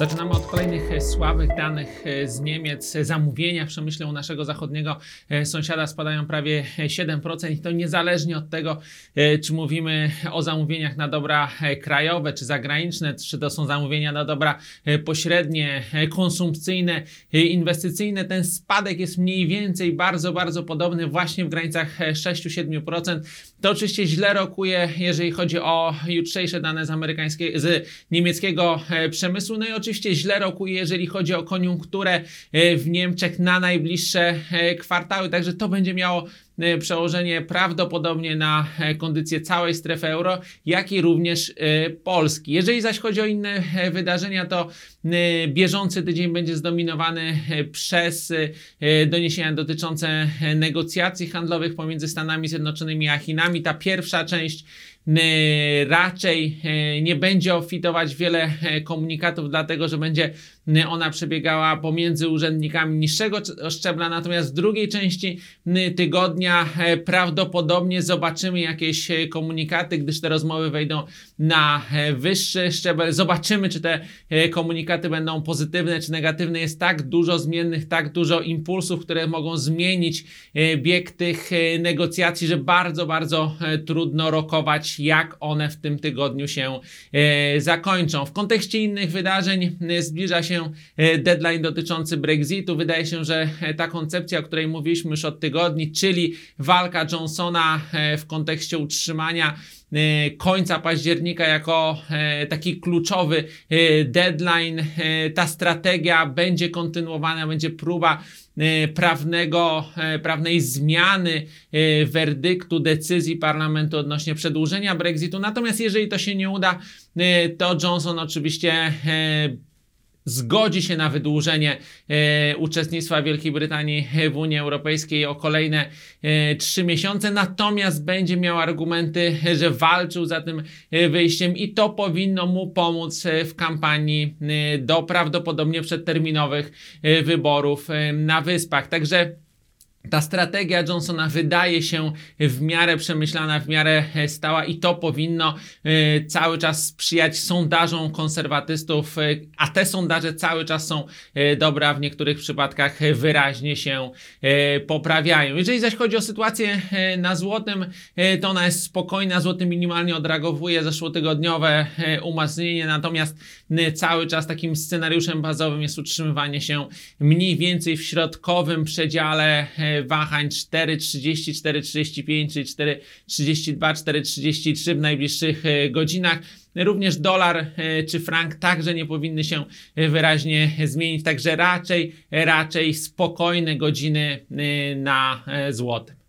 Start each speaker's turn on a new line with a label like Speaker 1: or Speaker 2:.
Speaker 1: Zaczynamy od kolejnych e, słabych danych e, z Niemiec. Zamówienia w przemyśle u naszego zachodniego e, sąsiada spadają prawie e, 7% i to niezależnie od tego, e, czy mówimy o zamówieniach na dobra e, krajowe, czy zagraniczne, czy to są zamówienia na dobra e, pośrednie, e, konsumpcyjne, e, inwestycyjne. Ten spadek jest mniej więcej bardzo, bardzo podobny właśnie w granicach e, 6-7%. To oczywiście źle rokuje, jeżeli chodzi o jutrzejsze dane z amerykańskiego, z niemieckiego e, przemysłu. No i oczywiście źle rokuje, jeżeli chodzi o koniunkturę e, w Niemczech na najbliższe e, kwartały. Także to będzie miało przełożenie prawdopodobnie na e, kondycję całej strefy euro, jak i również e, Polski. Jeżeli zaś chodzi o inne e, wydarzenia, to e, bieżący tydzień będzie zdominowany e, przez doniesienia dotyczące negocjacji handlowych pomiędzy Stanami Zjednoczonymi a Chinami. Ta pierwsza część raczej nie będzie ofitować wiele komunikatów, dlatego że będzie ona przebiegała pomiędzy urzędnikami niższego szczebla, natomiast w drugiej części e, e, prawdopodobnie zobaczymy jakieś e, komunikaty, gdyż te rozmowy wejdą na e, wyższy szczebel. Zobaczymy, czy te komunikaty będą pozytywne, czy negatywne. Jest tak dużo zmiennych, tak dużo impulsów, które mogą zmienić bieg tych negocjacji, że bardzo, bardzo trudno rokować, jak one w tym tygodniu się zakończą. W kontekście innych wydarzeń zbliża się deadline dotyczący Brexitu. Wydaje się, że ta koncepcja, o której mówiliśmy już od tygodni, czyli walka Johnsona e, w kontekście utrzymania e, końca października jako e, taki kluczowy deadline. Ta strategia będzie kontynuowana, będzie próba prawnego, prawnej zmiany werdyktu, decyzji parlamentu odnośnie przedłużenia Brexitu. Natomiast jeżeli to się nie uda, to Johnson oczywiście zgodzi się na wydłużenie e, uczestnictwa Wielkiej Brytanii w Unii Europejskiej o kolejne e, trzy miesiące, natomiast będzie miał argumenty, że walczył za tym e, wyjściem i to powinno mu pomóc w kampanii do prawdopodobnie przedterminowych wyborów na Wyspach. Także ta strategia Johnsona wydaje się w miarę przemyślana, w miarę e, stała i to powinno e, cały czas sprzyjać sondażom konserwatystów, e, a te sondaże cały czas są e, dobre, a w niektórych przypadkach wyraźnie się poprawiają. Jeżeli zaś chodzi o sytuację na złotym, to ona jest spokojna, złoty minimalnie odreagowuje zeszłotygodniowe umacnienie, natomiast cały czas takim scenariuszem bazowym jest utrzymywanie się mniej więcej w środkowym przedziale wahań 4,30, 4,35 czyli 4,32, 4,33 w najbliższych e, godzinach. Również dolar e, czy frank także nie powinny się wyraźnie zmienić, także raczej, raczej spokojne godziny e, na e, złoty.